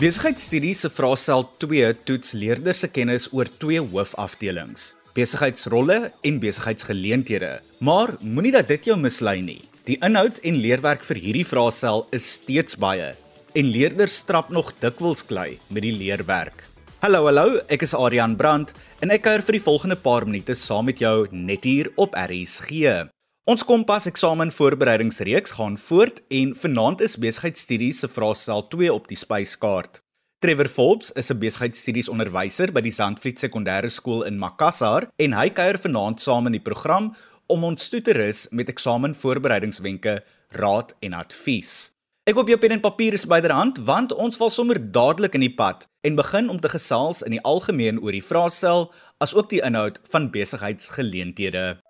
Besigheidsstudies se vraestel 2 toets leerders se kennis oor twee hoofafdelings: besigheidsrolle en besigheidsgeleenthede. Maar moenie dat dit jou mislei nie. Die inhoud en leerwerk vir hierdie vraestel is steeds baie en leerders strap nog dikwels klei met die leerwerk. Hallo hallo, ek is Adrian Brandt en ek kuier vir die volgende paar minute saam met jou net hier op RSG. Ons Kompas eksamen voorbereidingsreeks gaan voort en vanaand is besigheidsstudies se vraestel 2 op die spyskaart. Trevor Forbes is 'n besigheidsstudies onderwyser by die Zandvliet Sekondêre Skool in Makassar en hy kuier vanaand saam in die program om ons toe te rus met eksamen voorbereidingswenke, raad en advies. Ek hoop jou pen en papier byderhand want ons val sommer dadelik in die pad en begin om te gesels in die algemeen oor die vraestel asook die inhoud van besigheidsgeleenthede.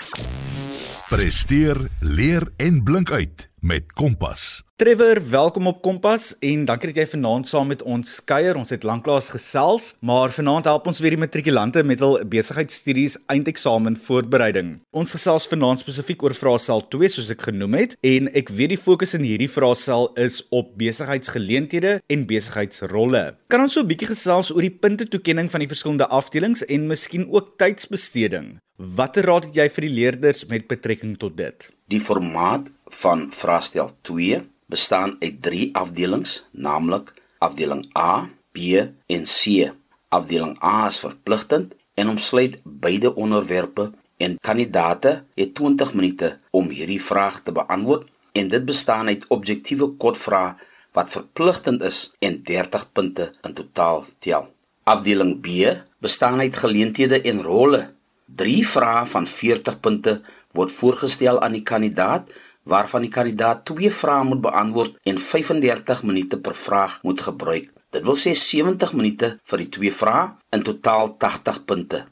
Presteer, leer en blink uit met Kompas. Trevor, welkom op Kompas en dankie dat jy vanaand saam met ons kuier. Ons het lanklaas gesels, maar vanaand help ons weer die matrikulante met hul besigheidstudies eindeksamen voorbereiding. Ons gesels vanaand spesifiek oor vraestel 2 soos ek genoem het en ek weet die fokus in hierdie vraestel is op besigheidsgeleenthede en besigheidsrolle. Kan ons so 'n bietjie gesels oor die puntetoekenning van die verskillende afdelings en miskien ook tydsbesteding? Watter raad het jy vir die leerders met betrekking tot dit? Die formaat van vraestel 2 bestaan uit 3 afdelings, naamlik afdeling A, B en C. Afdeling A is verpligtend en omsluit beide onderwerpe en kandidate het 20 minute om hierdie vraag te beantwoord en dit bestaan uit objektiewe kortvrae wat verpligtend is en 30 punte in totaal tel. Afdeling B bestaan uit geleenthede en rolle. 3 vrae van 40 punte word voorgestel aan die kandidaat waarvan die kandidaat twee vrae moet beantwoord en 35 minute per vraag moet gebruik. Dit wil sê 70 minute vir die twee vrae, in totaal 80 punte.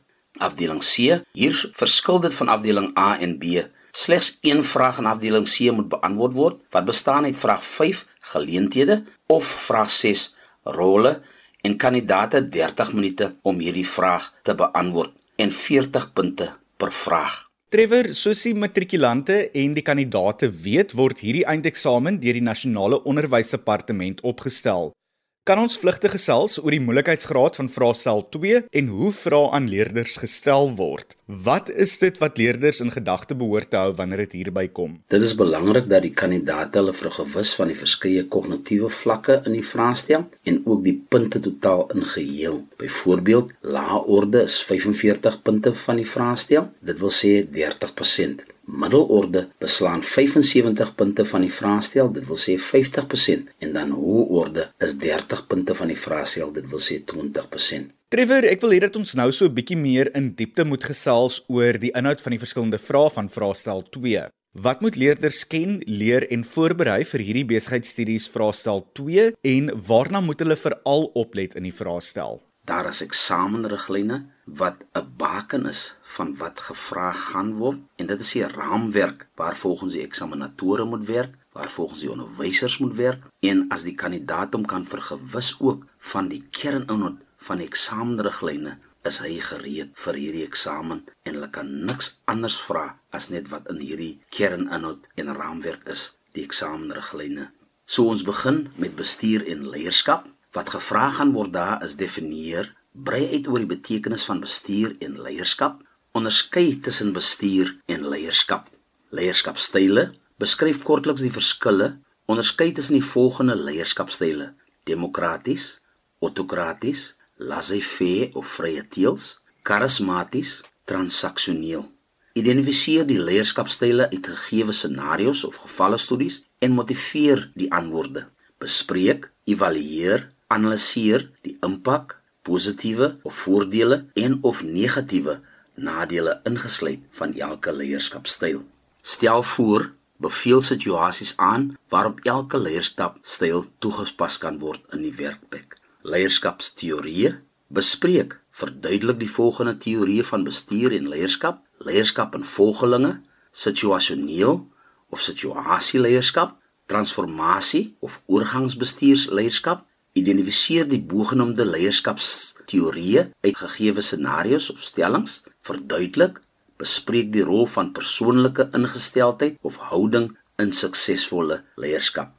Afdeling C, hier verskil dit van afdeling A en B. Slegs een vraag in afdeling C moet beantwoord word wat bestaan uit vraag 5 geleenthede of vraag 6 rolle en kandidaate 30 minute om hierdie vraag te beantwoord en 40 punte per vraag. Trevor, soos die matrikulante en die kandidate weet, word hierdie eindeksamen deur die Nasionale Onderwysdepartement opgestel. Kan ons vlugtig gesels oor die moeilikheidsgraad van vraestel 2 en hoe vrae aan leerders gestel word? Wat is dit wat leerders in gedagte behoort te hou wanneer dit hierby kom? Dit is belangrik dat die kandidaate hulle vergewis van die verskeie kognitiewe vlakke in die vraestel en ook die punte totaal in geheel. Byvoorbeeld, lae orde is 45 punte van die vraestel. Dit wil sê 30% middelorde beslaan 75 punte van die vraestel, dit wil sê 50% en dan hoë orde is 30 punte van die vraestel, dit wil sê 20%. Trevor, ek wil hê dat ons nou so 'n bietjie meer in diepte moet gesels oor die inhoud van die verskillende vrae van vraestel 2. Wat moet leerders ken, leer en voorberei vir hierdie besigheidstudies vraestel 2 en waarna moet hulle veral oplet in die vraestel? Daar is eksamenriglyne wat 'n baken is van wat gevra gaan word en dit is 'n raamwerk waar volgens die eksaminatore moet werk, waar volgens die onderwysers moet werk en as die kandidaat hom kan vergewis ook van die kerninhoud van die eksamenriglyne is hy gereed vir hierdie eksamen en hulle kan niks anders vra as net wat in hierdie kerninhoud en raamwerk is, die eksamenriglyne. So ons begin met bestuur en leierskap. Wat gevra gaan word daar is definieer, brei uit oor die betekenis van bestuur en leierskap, onderskei tussen bestuur en leierskap. Leierskapstyle beskryf kortliks die verskille, onderskei tussen die volgende leierskapstyle: demokraties, autokraties, laissez-faire of vrye teels, karismaties, transaksioneel. Identifiseer die leierskapstyle uit gegeewe scenario's of gevalle studies en motiveer die antwoorde. Bespreek, evalueer analiseer die impak, positiewe of voordele en of negatiewe nadele ingesluit van elke leierskapstyl. Stel voor, beveel situasies aan waarop elke leierskapstyl toegepas kan word in die werkplek. Leierskapsteorieë bespreek, verduidelik die volgende teorieë van bestuur en leierskap: leierskap in volgelinge, situasioneel of situasieleierskap, transformasie of oorgangsbestuursleierskap Identifiseer die bogenoemde leierskapsteorieë uit gegeewe scenario's of stellings, verduidelik, bespreek die rol van persoonlike ingesteldheid of houding in suksesvolle leierskap.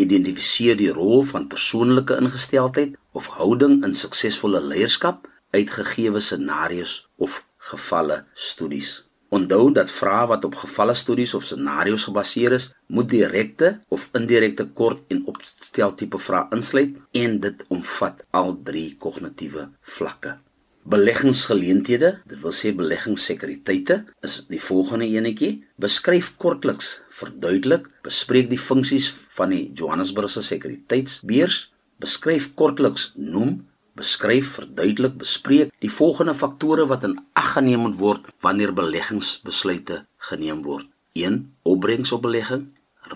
Identifiseer die rol van persoonlike ingesteldheid of houding in suksesvolle leierskap uit gegeewe scenario's of gevalle studies. Onthou dat vrae wat op gevalle studies of scenario's gebaseer is, moet direkte of indirekte kort en opstel tipe vrae insluit en dit omvat al drie kognitiewe vlakke. Beleggingsgeleenthede, dit wil sê beleggingssekuriteite, is die volgende enetjie. Beskryf kortliks, verduidelik, bespreek die funksies van die Johannesburgse sekuriteitsbeurs, beskryf kortliks, noem beskryf, verduidelik, bespreek die volgende faktore wat in ag geneem moet word wanneer beleggingsbesluite geneem word. 1. Opbrengs op belegging,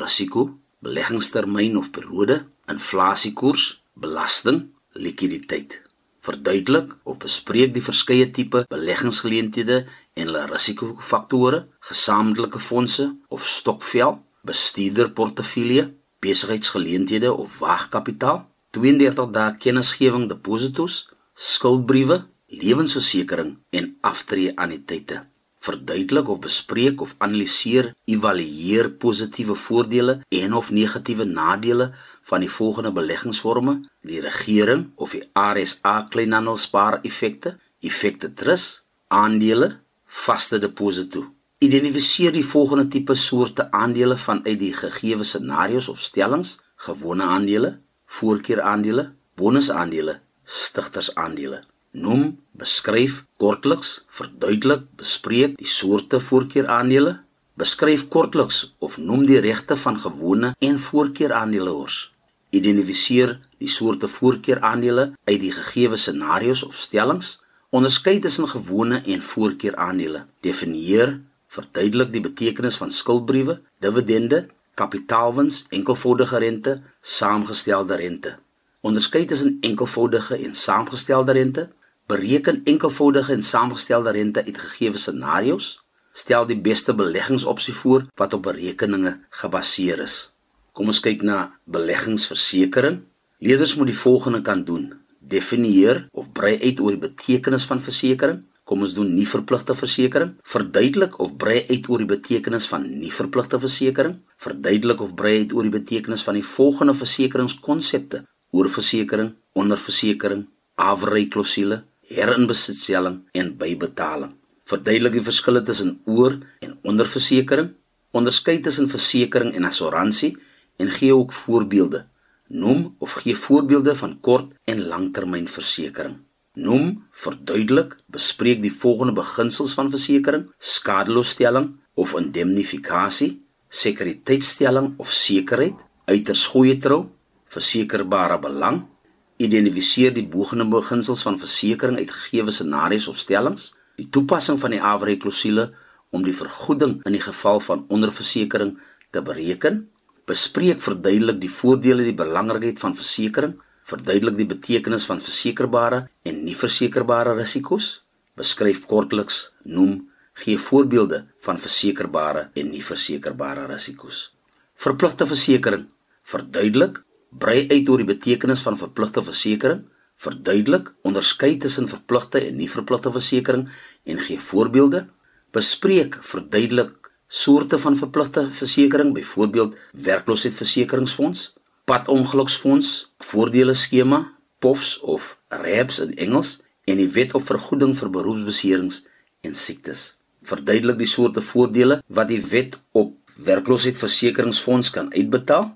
risiko, beleggingstermyn of periode, inflasiekoers, belasting, likwiditeit. Verduidelik of bespreek die verskeie tipe beleggingsgeleenthede en hulle risikofaktore, gesamentlike fondse of stokvel, bestuurderportefeulje, besigheidsgeleenthede of waagkapitaal 32 dae kennisgewing depositos, skuldbriewe, lewensversekering en aftreeanniteite. Verduidelik of bespreek of analiseer, evalueer positiewe voordele en of negatiewe nadele van die volgende beleggingsforme: die regering of die RSA kleinhandelspaar effekte, effekte trust, aandele, vaste deposito. Identifiseer die volgende tipe soorte aandele vanuit die gegeewe scenario's of stellings: gewone aandele, voorkeuraandele, bonusaandele, stigtersaandele. Noem, beskryf kortliks, verduidelik, bespreek die soorte voorkeuraandele, beskryf kortliks of noem die regte van gewone en voorkeuraandelehouers. Identifiseer die soorte voorkeuraandele uit die gegeewe scenario's of stellings. Onderskei tussen gewone en voorkeuraandele. Definieer, verduidelik die betekenis van skuldbriewe, dividende kapitaalwins, enkelvoudige rente, saamgestelde rente. Onderskei tussen enkelvoudige en saamgestelde rente. Bereken enkelvoudige en saamgestelde rente uit gegeewe scenario's. Stel die beste beleggingsopsie voor wat op berekeninge gebaseer is. Kom ons kyk na beleggingsversekering. Leerders moet die volgende kan doen: definieer of brei uit oor die betekenis van versekering. Kom ons doen nie verpligte versekerings. Verduidelik of brei uit oor die betekenis van nie verpligte versekerings. Verduidelik of brei uit oor die betekenis van die volgende versekeringskonsepte: oorversekering, onderversekering, afreiklousule, herinbesitstelling en bybetaling. Verduidelik die verskille tussen oor- en onderversekering. Onderskei tussen versekering en assuransie en gee ook voorbeelde. Noem of gee voorbeelde van kort- en langtermynversekering. Noem, verduidelik, bespreek die volgende beginsels van versekering: skadeloosstelling of indemnifikasie, sekuriteitstelling of sekerheid, uiters goeie trou, versekerbare belang. Identifiseer die bogene beginsels van versekering uit gegee scenario's of stellings, die toepassing van die averreklousule om die vergoeding in die geval van onderversekering te bereken. Bespreek verduidelik die voordele en die belangrikheid van versekering verduidelik die betekenis van versekerbare en nie versekerbare risiko's, beskryf kortliks, noem, gee voorbeelde van versekerbare en nie versekerbare risiko's. Verpligte versekering, verduidelik, brei uit oor die betekenis van verpligte versekering, verduidelik, onderskei tussen verpligte en nie verpligte versekering en gee voorbeelde, bespreek, verduidelik soorte van verpligte versekering, byvoorbeeld werkloosheidsversekeringsfonds, padongeluksfonds, voordele skema, POFs of RAPs in Engels en die wet op vergoeding vir beroepsbeserings en siektes. Verduidelik die soorte voordele wat die wet op werkloosheidsversekeringsfonds kan uitbetaal.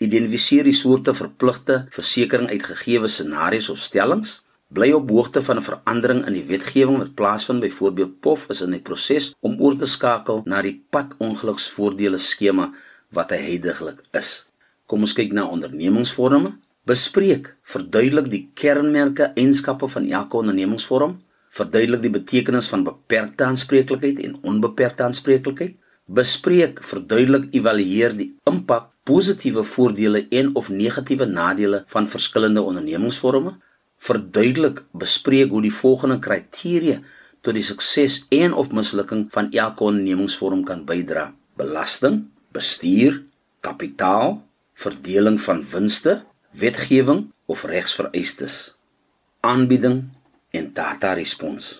Identifiseer die soorte verpligte versekering uit gegee scenario's of stellings. Bly op hoogte van 'n verandering in die wetgewing wat plaasvind, byvoorbeeld POF is in die proses om oor te skakel na die padongeluksvoordele skema wat hy heidaglik is. Kom ons kyk na ondernemingsvorme. Bespreek, verduidelik die kernmerke eienskappe van elke ondernemingsvorm. Verduidelik die betekenis van beperkte aanspreeklikheid en onbeperkte aanspreeklikheid. Bespreek, verduidelik, evalueer die impak, positiewe voordele en of negatiewe nadele van verskillende ondernemingsvorme. Verduidelik, bespreek hoe die volgende kriteria tot die sukses en of mislukking van elke ondernemingsvorm kan bydra: belasting, bestuur, kapitaal, verdeling van winste, wetgewing of regsvereistes, aanbieding en data respons.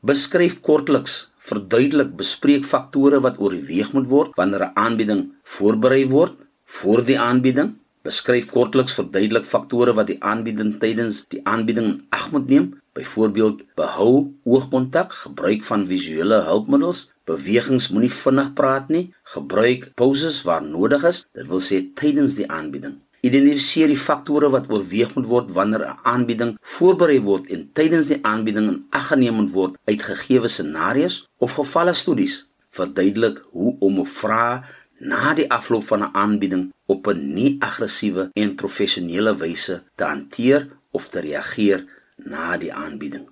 Beskryf kortliks, verduidelik, bespreek faktore wat oorweeg moet word wanneer 'n aanbieding voorberei word voor die aanbieding. Beskryf kortliks verduidelik faktore wat die aanbieding tydens die aanbieding ag moet neem. Byvoorbeeld, behou oogkontak, gebruik van visuele hulpmiddels, bewegings moenie vinnig praat nie, gebruik pauses waar nodig is, dit wil sê tydens die aanbieding. Identifiseer die faktore wat oorweeg moet word wanneer 'n aanbieding voorberei word en tydens die aanbieding in ag geneem moet word uit gegeewe scenario's of gevalle studies. Verduidelik hoe om 'n vraag na die afloop van 'n aanbieding op 'n nie-aggressiewe en professionele wyse te hanteer of te reageer na die aanbieding.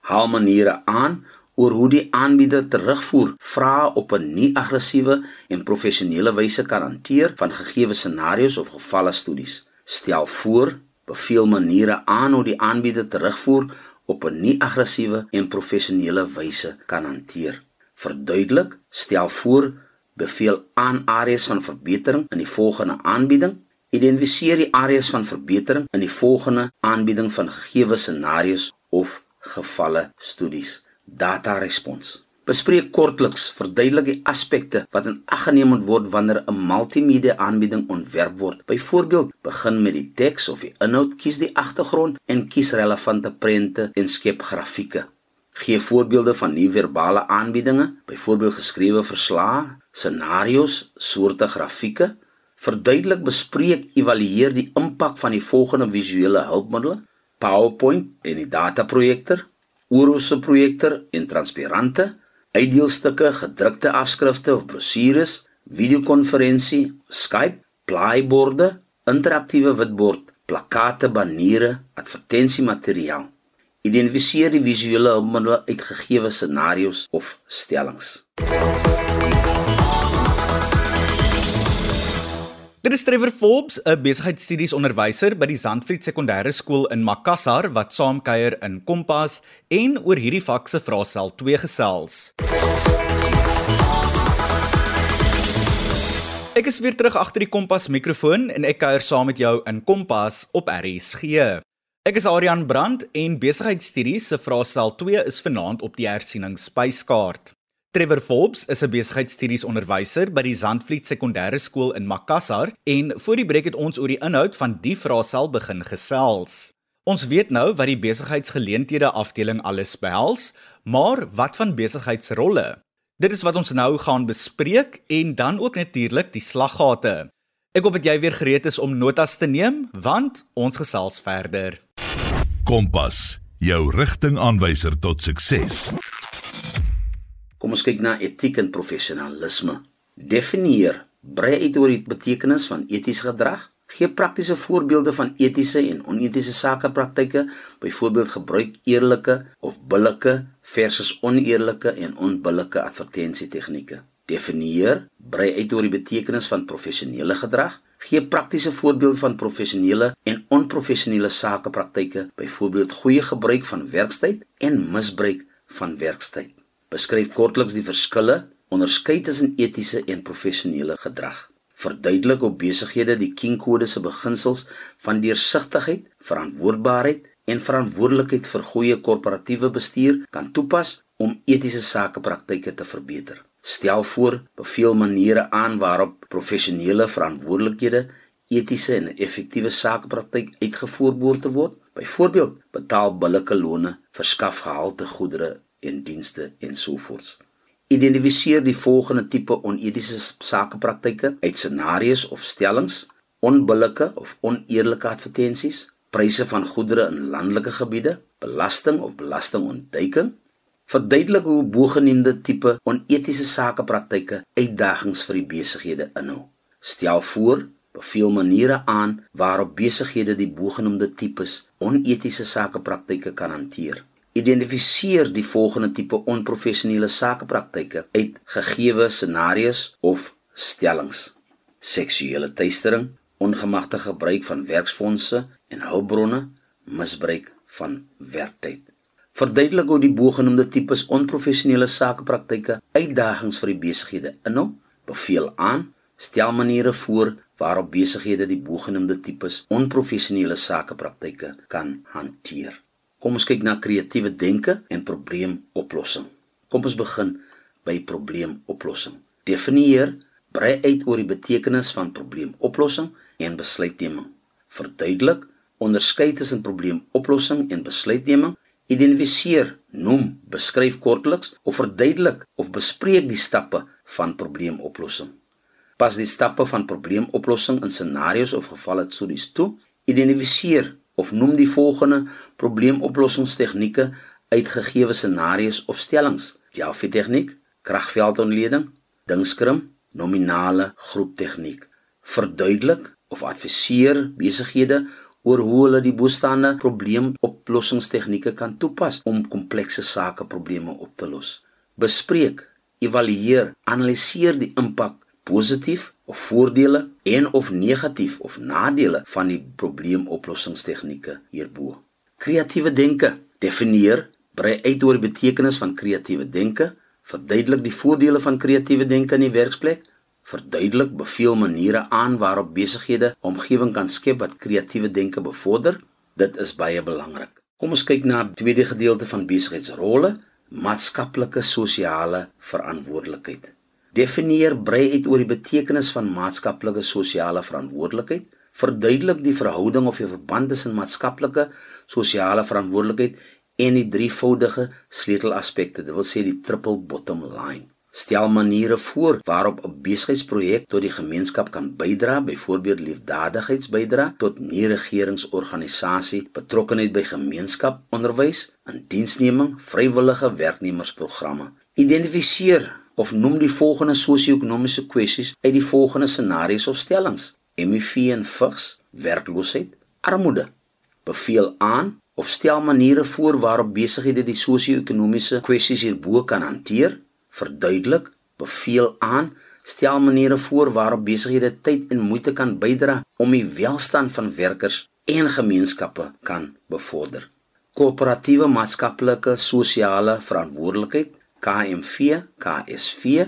Haal maniere aan oor hoe die aanbieder terugvoer vrae op 'n nie-aggressiewe en professionele wyse kan hanteer van gegeewe scenario's of gevalle studies. Stel voor, beveel maniere aan hoe die aanbieder terugvoer op 'n nie-aggressiewe en professionele wyse kan hanteer. Verduidelik, stel voor, beveel aan areas van verbetering in die volgende aanbieding. Identifiseer die areas van verbetering in die volgende aanbieding van gegeewe scenario's of gevalle studies. Data respons. Bespreek kortliks, verduidelik die aspekte wat in ag geneem moet word wanneer 'n multimedia aanbieding ontwerp word. Byvoorbeeld, begin met die teks of die inhoud, kies die agtergrond en kies relevante prente en skep grafieke. Gee voorbeelde van nie-verbale aanbiedinge, byvoorbeeld geskrewe verslae, scenario's, soorte grafieke. Verduidelik, bespreek, evalueer die impak van die volgende visuele hulpmiddels: PowerPoint en die dataprojektor, oorhoofse projektor en transparante, uitdeelstukke, gedrukte afskrifte of brosjures, videokonferensie, Skype, plaaiborde, interaktiewe witbord, plakkate, baniere, advertensiemateriaal. Identifiseer die visuele hulpmiddels uit gegeewe scenario's of stellings. Dit is Trevor Forbes, 'n besigheidstudies onderwyser by die Zandvliet Sekondêre Skool in Makassar wat saamkuier in Kompas en oor hierdie vak se vraestel 2 gesels. Ek is weer terug agter die Kompas mikrofoon en ek kuier saam met jou in Kompas op RSG. Ek is Adrian Brandt en besigheidstudies se vraestel 2 is vanaand op die hersiening spyskaart. Trevor Forbes is 'n besigheidstudies onderwyser by die Zandvliet Sekondêre Skool in Makassar en voor die breek het ons oor die inhoud van die vraestel begin gesels. Ons weet nou wat die besigheidsgeleenthede afdeling alles behels, maar wat van besigheidsrolle? Dit is wat ons nou gaan bespreek en dan ook natuurlik die slaggate. Ek hoop dat jy weer gereed is om notas te neem want ons gesels verder. Kompas, jou rigtingaanwyser tot sukses. Ons kyk na etiek en professionalisme. Definieer, brei uit oor die betekenis van etiese gedrag. Gee praktiese voorbeelde van etiese en onetiese sakepraktyke, byvoorbeeld gebruik eerlike of billike versus oneerlike en onbillike advertensietegnieke. Definieer, brei uit oor die betekenis van professionele gedrag. Gee praktiese voorbeelde van professionele en onprofessionele sakepraktyke, byvoorbeeld goeie gebruik van werkstyd en misbruik van werkstyd. Beskryf kortliks die verskille, onderskei tussen etiese en professionele gedrag. Verduidelik hoe besighede die King-kode se beginsels van deursigtigheid, verantwoordbaarheid en verantwoordelikheid vir goeie korporatiewe bestuur kan toepas om etiese sakepraktyke te verbeter. Stel voor, beveel maniere aan waarop professionele verantwoordelikhede, etiese en effektiewe sakepraktyk uitgevoer word. Byvoorbeeld, betaal billike lone, verskaf gehalte goedere en dienste ensovoorts. Identifiseer die volgende tipe onetiese sakepraktyke uit scenario's of stellings: onbillike of oneerlike advertensies, pryse van goedere in landelike gebiede, belasting of belastingontduiking, Verduidelik hoe bogenoemde tipe onetiese sakepraktyke uitdagings vir die besighede inhou. Stel voor, beveel maniere aan waarop besighede die bogenoemde tipes onetiese sakepraktyke kan hanteer. Identifiseer die volgende tipe onprofessionele sakepraktyke uit gegeewe scenario's of stellings: seksuele teistering, ongemagtigde gebruik van werksfondse en hulpbronne, misbruik van werktyd. Verduidelik hoe die bogenoemde tipes onprofessionele sakepraktyke uitdagings vir die besighede inhou. Beveel aan, stel maniere voor waarop besighede die bogenoemde tipes onprofessionele sakepraktyke kan hanteer. Kom ons kyk na kreatiewe denke en probleemoplossing. Kom ons begin by probleemoplossing. Definieer, brei uit oor die betekenis van probleemoplossing en besluitneming. Verduidelik, onderskei tussen probleemoplossing en besluitneming. Identifiseer, noem, beskryf kortliks of verduidelik of bespreek die stappe van probleemoplossing. Pas die stappe van probleemoplossing in scenario's of gevalle studies toe. Identifiseer of noem die volgende probleemoplossingstegnieke uit gegeewe scenario's of stellings: Delphi tegniek, kragveldontleding, dingskrim, nominale groeptegniek. Verduidelik of adviseer besighede oor hoe hulle die bestaande probleemoplossingstegnieke kan toepas om komplekse sake probleme op te los. Bespreek, evalueer, analiseer die impak positief of voordele en of negatief of nadele van die probleemoplossingstegnieke hierbo. Kreatiewe denke. Definieer, brei uit oor die betekenis van kreatiewe denke, verduidelik die voordele van kreatiewe denke in die werksplek, verduidelik beveel maniere aan waarop besighede omgewing kan skep wat kreatiewe denke bevorder. Dit is baie belangrik. Kom ons kyk na die tweede gedeelte van besigheidsrolle, maatskaplike sosiale verantwoordelikheid. Definieer brei uit oor die betekenis van maatskaplike sosiale verantwoordelikheid. Verduidelik die verhouding of die verband tussen maatskaplike sosiale verantwoordelikheid en die drievoudige sleutelaspekte, dit wil sê die triple bottom line. Stel maniere voor waarop 'n besigheidsprojek tot die gemeenskap kan bydra, byvoorbeeld liefdadigheidsbydra tot nie-regeringsorganisasie, betrokkenheid by gemeenskap, onderwys, indiensneming, vrywillige werknemersprogramme. Identifiseer of noem die volgende sosio-ekonomiese kwessies uit die volgende scenario's of stellings: HIV en vigs, werkloosheid, armoede. Beveel aan of stel maniere voor waarop besighede die sosio-ekonomiese kwessies hierbo kan hanteer. Verduidelik, beveel aan, stel maniere voor waarop besighede tyd en moeite kan bydra om die welstand van werkers en gemeenskappe kan bevorder. Koöperatiewe maatskaplike sosiale verantwoordelikheid KMV, KSV.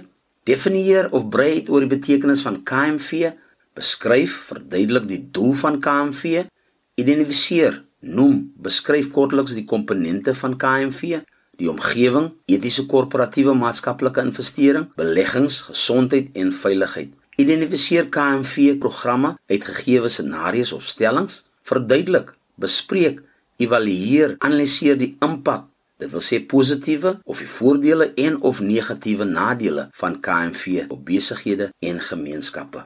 Definieer of brei uit oor die betekenis van KMV. Beskryf, verduidelik die doel van KMV. Identifiseer, noem, beskryf kortliks die komponente van KMV, die omgewing, etiese korporatiewe maatskaplike investering, beleggings, gesondheid en veiligheid. Identifiseer KMV programme uit gegeewe scenario's of stellings. Verduidelik, bespreek, evalueer, analiseer die impak Dit wil sê positiewe of die voordele en of negatiewe nadele van KMV op besighede en gemeenskappe.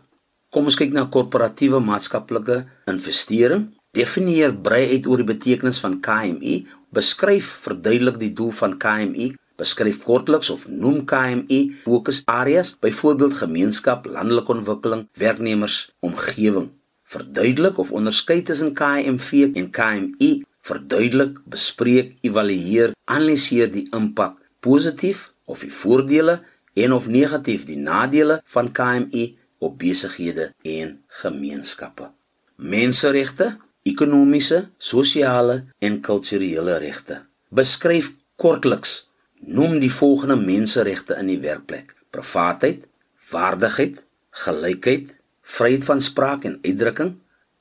Kom ons kyk na korporatiewe maatskaplike investering. Definieer brei uit oor die betekenis van KMI, beskryf verduidelik die doel van KMI, beskryf kortliks of noem KMI fokusareas, byvoorbeeld gemeenskap, landelike ontwikkeling, werknemers, omgewing. Verduidelik of onderskei tussen KMV en KMI verduidelik, bespreek, evalueer, analiseer die impak, positief of die voordele en of negatief die nadele van KMI op besighede en gemeenskappe. Menseregte, ekonomiese, sosiale en kulturele regte. Beskryf kortliks noem die volgende menseregte in die werkplek: privaatheid, waardigheid, gelykheid, vryheid van spraak en uitdrukking,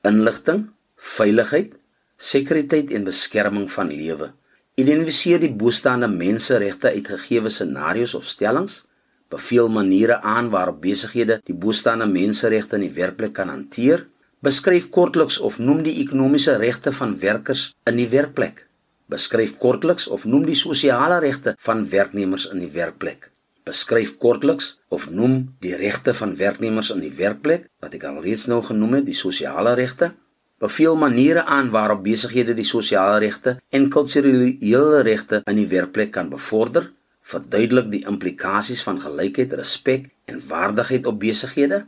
inligting, veiligheid, sekuriteit en beskerming van lewe. Identifiseer die bestaande menseregte uit gegeewe scenario's of stellings. Beveel maniere aan waarop besighede die bestaande menseregte in die werkplek kan hanteer. Beskryf kortliks of noem die ekonomiese regte van werkers in die werkplek. Beskryf kortliks of noem die sosiale regte van werknemers in die werkplek. Beskryf kortliks of noem die regte van werknemers in die werkplek wat ek al reeds nou genoem het, die sosiale regte beveel maniere aan waarop besighede die sosiale regte en kulturele regte in die werkplek kan bevorder, verduidelik die implikasies van gelykheid, respek en waardigheid op besighede.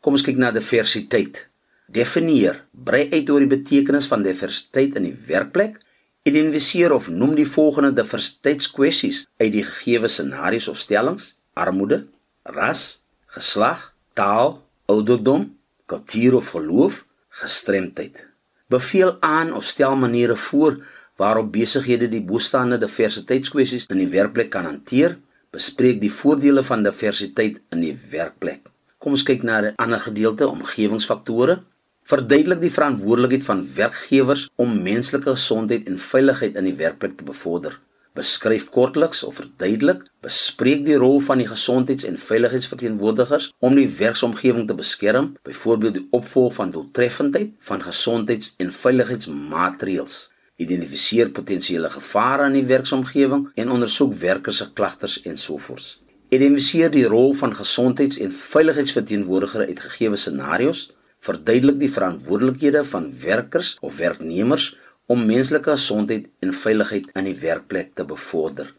Kom ons kyk na diversiteit. Definieer, brei uit oor die betekenis van diversiteit in die werkplek. Identifiseer of noem die volgende diversiteitskwessies uit die gegeewe scenario's of stellings: armoede, ras, geslag, taal, ouderdom, kultuur of geloof gestremdheid. Beveel aan of stel maniere voor waarop besighede die bestaande diversiteitskwessies in die werkplek kan hanteer. Bespreek die voordele van diversiteit in die werkplek. Kom ons kyk na 'n ander gedeelte, omgewingsfaktore. Verduidelik die verantwoordelikheid van werkgewers om menslike gesondheid en veiligheid in die werkplek te bevorder. Beskryf kortliks of verduidelik, bespreek die rol van die gesondheids- en veiligheidsverteenwoordigers om die werksomgewing te beskerm, byvoorbeeld die opvolg van doeltreffendheid van gesondheids- en veiligheidsmaatreëls. Identifiseer potensiële gevare in die werksomgewing en ondersoek werkers se klagtes en sovoorts. Identifiseer die rol van gesondheids- en veiligheidsverteenwoordigers uit gegeewe scenario's. Verduidelik die verantwoordelikhede van werkers of werknemers om menslike gesondheid en veiligheid in die werkplek te bevorder.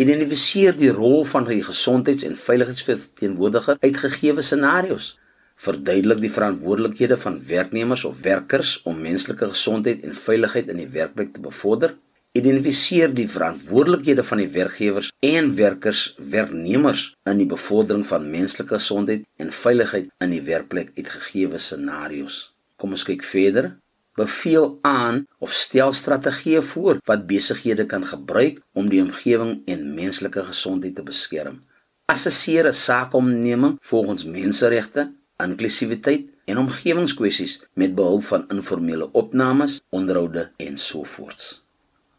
Identifiseer die rol van die gesondheids- en veiligheidsverteenwoordiger uit gegeewe scenario's. Verduidelik die verantwoordelikhede van werknemers of werkers om menslike gesondheid en veiligheid in die werkplek te bevorder. Identifiseer die verantwoordelikhede van die werkgewers en werkers, werknemers in die bevordering van menslike gesondheid en veiligheid in die werkplek uit gegeewe scenario's. Kom ons kyk verder beveel aan of stel strategieë voor wat besighede kan gebruik om die omgewing en menslike gesondheid te beskerm. Assesseer 'n saakonderneming volgens menseregte, inklusiwiteit en omgewingskwessies met behulp van informele opnames, onderhoude en so voorts.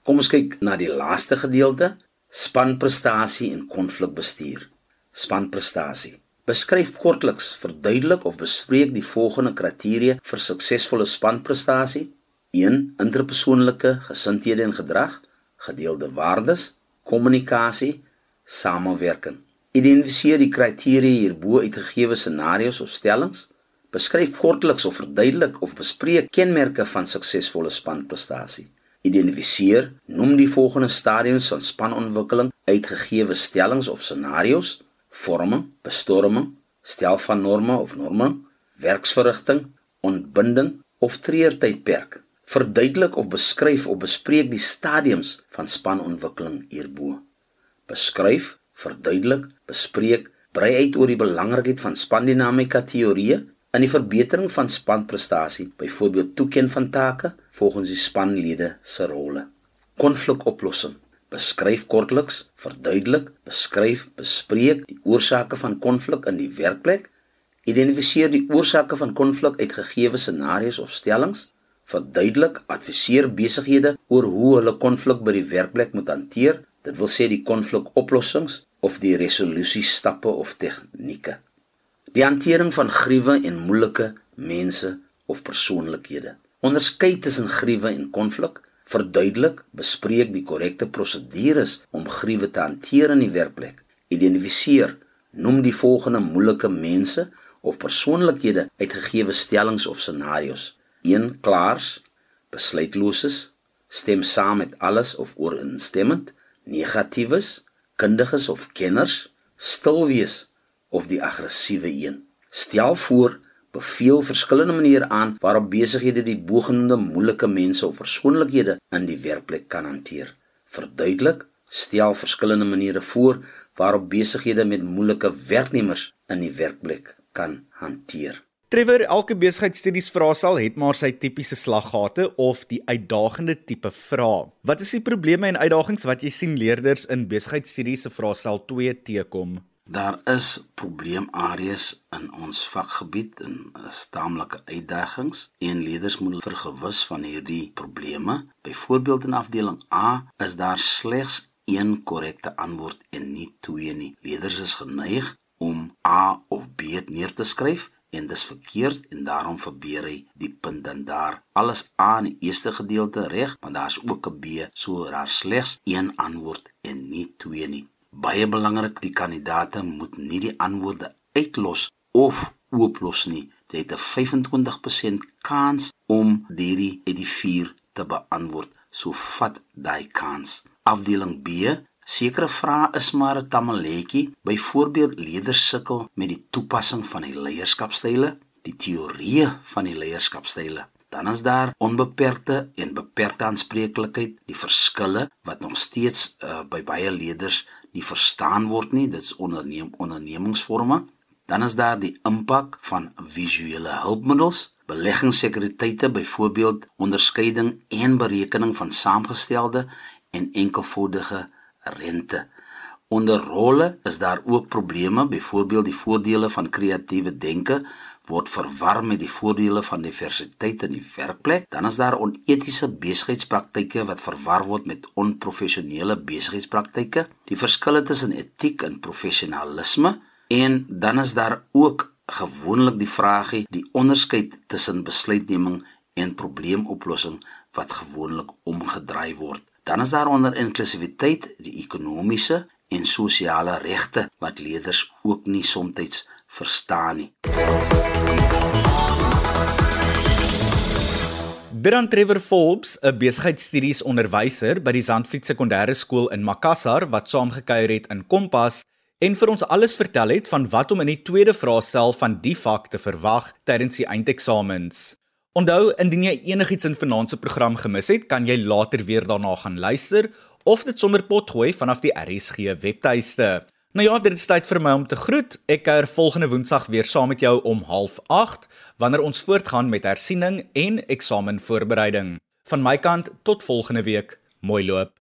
Kom ons kyk na die laaste gedeelte, spanprestasie en konflikbestuur. Spanprestasie Beskryf kortliks, verduidelik of bespreek die volgende kriteria vir suksesvolle spanprestasie: 1. Interpersoonlike gesindhede en gedrag, gedeelde waardes, kommunikasie, samewerking. Identifiseer die kriteria hierbo uit gegeewe scenario's of stellings. Beskryf kortliks of verduidelik of bespreek kenmerke van suksesvolle spanprestasie. Identifiseer, noem die volgende stadiums van spanontwikkeling uit gegeewe stellings of scenario's vorming, bestorming, stel van norme of norming, werksverrigting, ontbinding of treurtydperk. Verduidelik of beskryf of bespreek die stadiums van spanontwikkeling hierbo. Beskryf, verduidelik, bespreek, brei uit oor die belangrikheid van spandinamika teorieë in die verbetering van spanprestasie, byvoorbeeld toeken van take volgens die spanlede se rolle. Konflikoplossing beskryf kortliks, verduidelik, beskryf, bespreek die oorsake van konflik in die werkplek, identifiseer die oorsake van konflik uit gegeewe scenario's of stellings, verduidelik, adviseer besighede oor hoe hulle konflik by die werkplek moet hanteer, dit wil sê die konflikoplossings of die resolusie-stappe of tegnieke. Die hantering van gruwe en moeilike mense of persoonlikhede. Onderskei tussen gruwe en konflik verduidelik, bespreek die korrekte prosedures om gruwe te hanteer in die werkplek. Identifiseer, noem die volgende moeilike mense of persoonlikhede uit gegeewe stellings of scenario's. 1 klaars, besluitloses, stem saam met alles of ooreenstemmend, negatiefes, kundiges of kenners, stil wees of die aggressiewe een. Stel voor beveel verskillende maniere aan waarop besighede die bogenoemde moeilike mense of persoonlikhede in die werkplek kan hanteer. Verduidelik, stel verskillende maniere voor waarop besighede met moeilike werknemers in die werkplek kan hanteer. Trevor, elke besigheidstudies vraestel het maar sy tipiese slaggate of die uitdagende tipe vrae. Wat is die probleme en uitdagings wat jy sien leerders in besigheidstudies se vraestel 2 teekom? Daar is probleemareas in ons vakgebied en staamlike uitdagings en leerders moet vergewis van hierdie probleme. Byvoorbeeld in afdeling A is daar slegs een korrekte antwoord en nie twee nie. Leerders is geneig om A of B neer te skryf en dis verkeerd en daarom verbeur hy die punt dan daar. Alles A in die eerste gedeelte reg, maar daar's ook 'n B, so daar slegs een antwoord en nie twee nie. Baie belangrik, die kandidaate moet nie die antwoorde uitlos of ooplos nie. Jy het 'n 25% kans om hierdie uit die 4 te beantwoord. So vat daai kans. Afdeling B Sekere vrae is maar 'n tamaletjie. Byvoorbeeld leerders sukkel met die toepassing van die leierskapstyle, die teorieë van die leierskapstyle. Dan is daar onbeperkte en beperkte aanspreeklikheid, die verskille wat nog steeds uh, by baie leerders nie verstaan word nie. Dit is onderneem ondernemingsforme. Dan is daar die impak van visuele hulpmiddels, beleggingssekuriteite, byvoorbeeld onderskeiding en berekening van saamgestelde en enkelvoudige rente. Onder rolle is daar ook probleme, byvoorbeeld die voordele van kreatiewe denke word verwar met die voordele van diversiteit in die werkplek. Dan is daar onetiese besigheidspraktyke wat verwar word met onprofessionele besigheidspraktyke. Die verskille tussen etiek en professionalisme en dan is daar ook gewoonlik die vraagie die onderskeid tussen besluitneming en probleemoplossing wat gewoonlik omgedraai word. Dan is daar onder inklusiwiteit die ekonomiese en sosiale regte wat leerders ook nie soms verstaan nie. Bidan Trevor Forbes, 'n besigheidstudies onderwyser by die Zandvliet Sekondêre Skool in Makassar wat saamgekuier het in Kompas en vir ons alles vertel het van wat om in die tweede vraestel van die vak te verwag tydens die eindeksamens. Onthou, indien jy enigiets in vanaand se program gemis het, kan jy later weer daarna gaan luister of dit sommer potgooi vanaf die RSG webtuiste. Nou ja, dit is tyd vir my om te groet. Ek kuier volgende Woensdag weer saam met jou om 08:30 wanneer ons voortgaan met hersiening en eksamenvoorbereiding. Van my kant tot volgende week. Mooi loop.